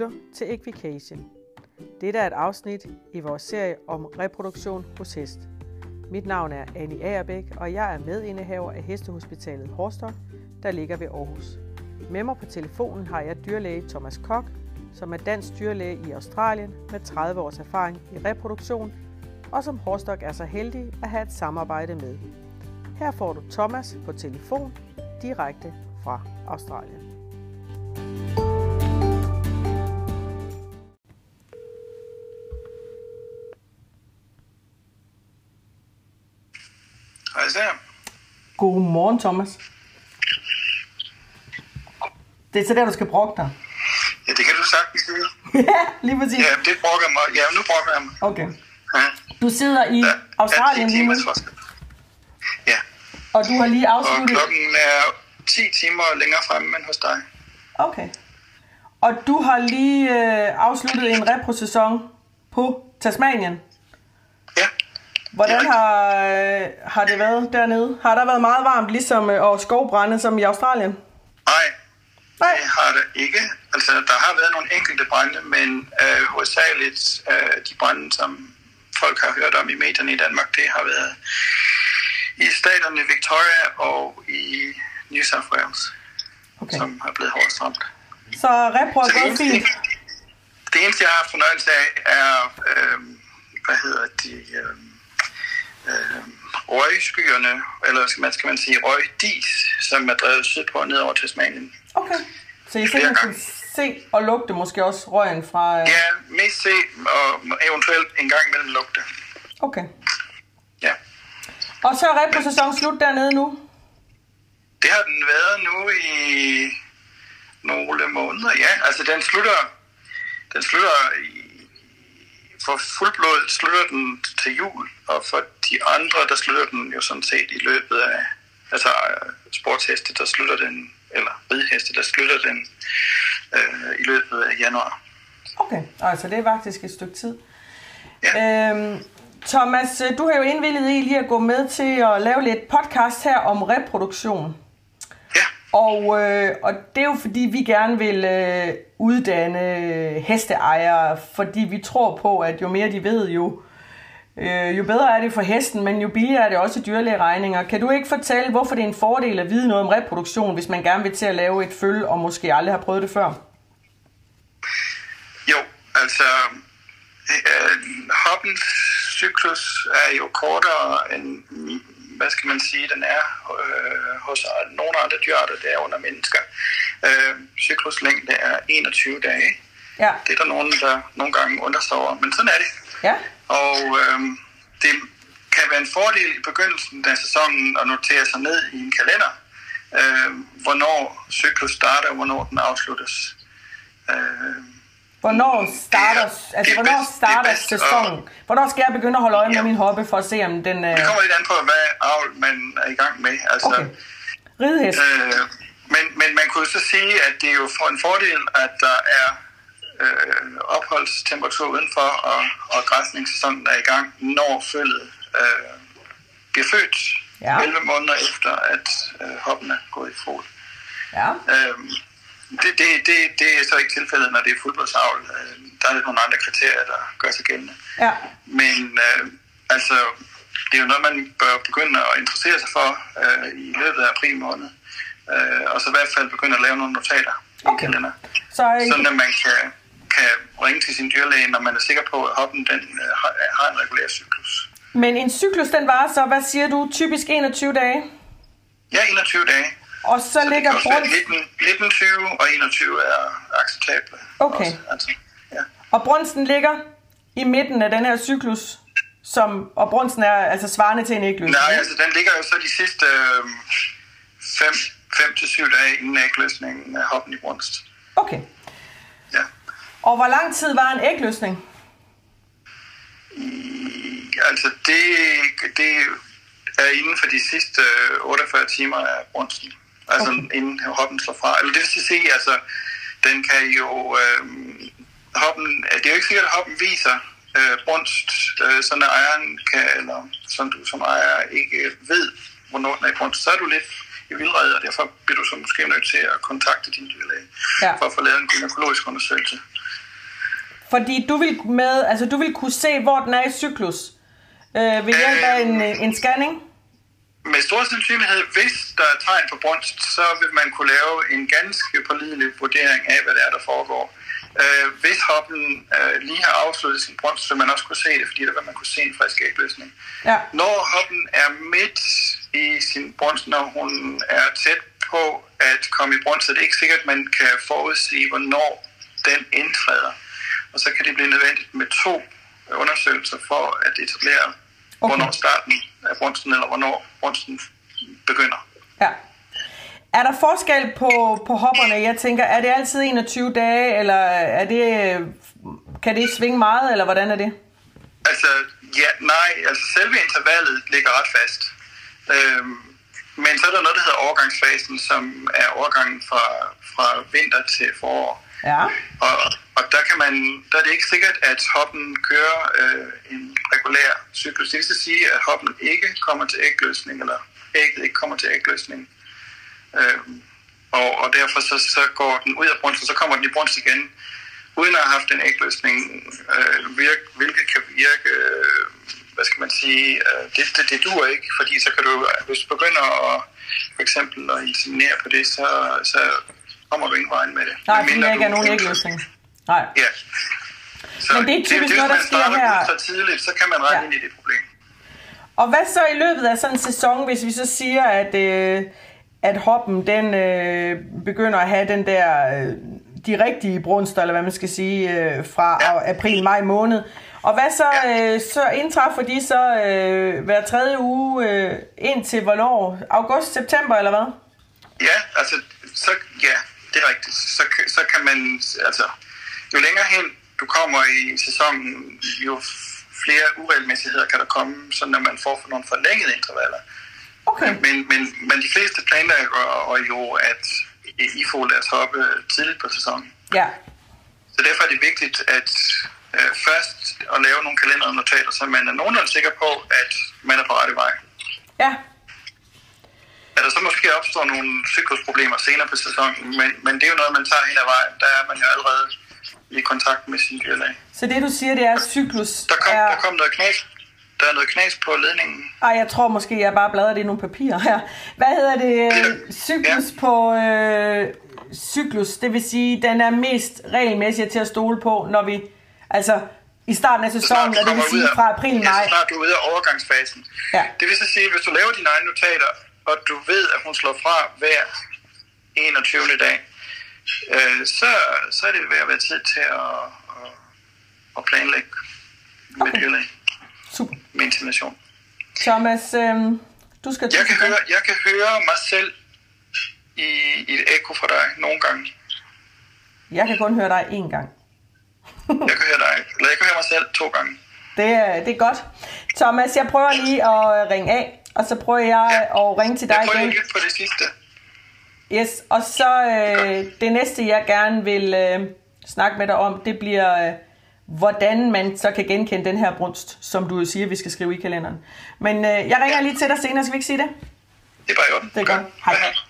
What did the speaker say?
lytter til Equication. Dette er et afsnit i vores serie om reproduktion hos hest. Mit navn er Annie Agerbæk, og jeg er medindehaver af Hestehospitalet Horstok, der ligger ved Aarhus. Med mig på telefonen har jeg dyrlæge Thomas Kok, som er dansk dyrlæge i Australien med 30 års erfaring i reproduktion, og som Horstok er så heldig at have et samarbejde med. Her får du Thomas på telefon direkte fra Australien. Så. Godmorgen, Thomas. Det er så der, du skal brokke dig. Ja, det kan du sagtens sige. ja, lige præcis. Ja, det brokker mig. Ja, nu brokker jeg mig. Okay. Ja. Du sidder i Ja, Australien ja, 10 lige nu. Ja, og du har lige og afsluttet... klokken er 10 timer længere fremme end hos dig. Okay. Og du har lige øh, afsluttet en repro-sæson på Tasmanien. Hvordan har, øh, har det været dernede? Har der været meget varmt, ligesom øh, og skovbrænde som i Australien? nej, Nej. det har det ikke. Altså, der har været nogle enkelte brænde, men øh, hovedsageligt øh, de brænde, som folk har hørt om i medierne i Danmark, det har været i staterne Victoria og i New South Wales, Okay. som har blevet hårdest ramt. Så repro er gået fint. det eneste, jeg har haft fornøjelse af, er, øh, hvad hedder de, øh, røgskyerne, eller skal man, skal man sige røgdis, som er drevet sydpå og ned over Tasmanien. Okay. Så I sikkert kan se og lugte måske også røgen fra... Øh... Ja, mest se og eventuelt en gang imellem lugte. Okay. Ja. Og så er repro-sæsonen slut dernede nu? Det har den været nu i nogle måneder. Ja, altså den slutter, den slutter i, for fuldblodet slutter den til jul, og for de andre, der slutter den jo sådan set i løbet af, altså øh, sportsheste, der slutter den, eller ridheste, der slutter den øh, i løbet af januar. Okay, altså det er faktisk et stykke tid. Ja. Øhm, Thomas, øh, du har jo indvillet i lige at gå med til at lave lidt podcast her om reproduktion. Ja, Og, øh, og det er jo fordi, vi gerne vil øh, uddanne hesteejere, fordi vi tror på, at jo mere de ved, jo, øh, jo bedre er det for hesten, men jo billigere er det også i dyrlægeregninger. Kan du ikke fortælle, hvorfor det er en fordel at vide noget om reproduktion, hvis man gerne vil til at lave et følge, og måske aldrig har prøvet det før? Jo, altså øh, hoppens cyklus er jo kortere end, hvad skal man sige, den er øh, hos nogle andre dyrarter, det er under mennesker. Øh, cykluslængde er 21 dage. Ja. Det er der nogen, der nogle gange over, men sådan er det. Ja? Og øh, det kan være en fordel i begyndelsen af sæsonen at notere sig ned i en kalender, øh, hvornår cyklus starter og hvornår den afsluttes. Øh, Hvornår starter, Det er- altså, det hvornår bedst- er starter bedst sæsonen? Hvornår skal jeg begynde at holde øje med Ja. min hoppe for at se, om den... Øh... Det kommer lidt an på, hvad avl man er i gang med. Altså, Okay. Ridehest. øh, men, men man kunne så sige, at det er jo for en fordel, at der er opholdstemperatur udenfor, og, og græsningssæsonen er i gang, når følget øh, bliver født Ja. 11 måneder efter, at øh, hoppen er gået i fod. Ja. Øh, det, det, det, det er så ikke tilfældet, når det er fuldblodsavl. Øh, der er lidt nogle andre kriterier, der gør sig gældende. Ja. Men øh, altså, det er jo noget, man bør begynde at interessere sig for øh, i løbet af april måned. Øh, og så i hvert fald begynde at lave nogle notater i Okay. kalender. Så øh, Sådan at man kan, kan ringe til sin dyrlæge, når man er sikker på, at hoppen den, øh, har, en regulær cyklus. Men en cyklus, den var så, hvad siger du, typisk 21 dage? Ja, 21 dage. Og så, Så ligger kan også være brunst, 19, 19, 20 og 21 er acceptable. Okay. Også, altså, ja. og brunsten ligger i midten af den her cyklus, som, og brunsten er altså svarende til en ægløsning. Nej, altså den ligger jo så de sidste 5 til 7 dage inden ægløsningen af hoppen i brunst. Okay. Og hvor lang tid var en ægløsning? Altså det, det er inden for de sidste øh, 48 timer af brunsten. Altså okay. inden hoppen slår fra. Eller det vil sige, altså den kan jo... Øh, hoppen, det er jo ikke sikkert, at hoppen viser øh, brunst, øh, sådan at ejeren kan, eller som du som ejer ikke ved, hvornår den er i brunst. Så er du lidt i vildrede, og derfor bliver du så måske nødt til at kontakte din dyrlæge Ja. for at få lavet en gynækologisk undersøgelse. Fordi du vil, med, altså, du vil kunne se, hvor den er i cyklus øh, ved hjælp af en, øh, en scanning. Med stor sandsynlighed, hvis der er tegn på brunst, så vil man kunne lave en ganske pålidelig vurdering af, hvad det er, der foregår. Øh, hvis hoppen øh, lige har afsluttet sin brunst, så man også kunne se det, fordi der vil man kunne se en frisk ægløsning. Ja. Når hoppen er midt i sin brunst, når hun er tæt på at komme i brunst, så er det ikke sikkert, at man kan forudsige, hvornår den indtræder. Og så kan det blive nødvendigt med to undersøgelser for at etablere, okay. hvornår starten af brunsten, eller hvornår brunsten begynder. ja. Er der forskel på, på hopperne? Jeg tænker, er det altid 21 dage, eller er det, kan det svinge meget, eller hvordan er det? Altså, ja, nej, altså selve intervallet ligger ret fast. Øhm, men så er der noget, der hedder overgangsfasen, som er overgangen fra, fra vinter til forår. Ja. Og, og der, kan man, der er det ikke sikkert, at hoppen kører øh, en regulær cyklus. Det vil sige, at hoppen ikke kommer til ægløsning, eller ægget ikke kommer til ægløsning. Øh, og, og derfor så, så går den ud af brunst, og så kommer den i brunst igen, uden at have haft en ægløsning, øh, virke, hvilket kan virke, øh, hvad skal man sige, øh, det, det, det duer ikke, fordi så kan du, hvis du begynder at, for eksempel at inseminere på det, så, så kommer du ingen vejen med det. Nej, fordi der ikke er nogen ægløsning. Nej. Ja. Så Men det er typisk det, noget, der hvis sker her- så tidligt, så kan man regne Ja. ja. ind i det problem. Og hvad så i løbet af sådan en sæson, hvis vi så siger, at, øh, at hoppen den øh, begynder at have den der, øh, de rigtige brunster, eller hvad man skal sige, øh, fra Ja. april, maj måned. Og hvad så, øh, så indtræffer de så øh, hver tredje uge øh, indtil hvornår? August, september eller hvad? Ja, altså, så, ja, det er rigtigt. Så, så kan man, altså, jo længere hen du kommer i sæsonen, jo flere uregelmæssigheder kan der komme, så når man får nogle forlængede intervaller. Okay. Men, men, men de fleste planlægger og jo, at I får deres hoppe tidligt på sæsonen. Ja. Så derfor er det vigtigt at øh, først at lave nogle kalendernotater, så man er nogenlunde sikker på, at man er på rette vej. Ja. At der så måske opstår nogle cyklusproblemer senere på sæsonen, men, men det er jo noget, man tager hen ad vejen. Der er man jo allerede i kontakt med sin dyrlæge. Så det du siger, det er, at cyklus Der kom, er... der kom noget knas. Der er noget knas på ledningen. Ej, jeg tror måske, jeg bare bladrer det i nogle papirer her. Hvad hedder det? Cyklus Ja. på øh, cyklus, det vil sige, den er mest regelmæssig til at stole på, når vi, altså i starten af sæsonen, og det vil sige fra april, ja, maj. så snart du er ude af overgangsfasen. Ja. Det vil så sige, at hvis du laver dine egne notater, og du ved, at hun slår fra hver 21. dag, øh, så, så er det ved at være tid til at, at, planlægge med Okay. Super. med insemination. Thomas, øh, du skal Jeg kan, høre, jeg kan høre mig selv i, i et ekko fra dig nogle gange. Jeg kan kun høre dig én gang. Jeg kan høre dig, eller jeg kan høre mig selv to gange. Det er, det er godt. Thomas, jeg prøver lige at øh, ringe af, og så prøver jeg at ringe til dig Jeg prøver igen. lige at lytte på det sidste. Yes, og så øh, det næste, jeg gerne vil øh, snakke med dig om, det bliver, øh, hvordan man så kan genkende den her brunst, som du siger, vi skal skrive i kalenderen. Men øh, jeg ringer lige til dig senere, skal vi ikke sige det? Det er bare orden. Det er godt. Hej. hej.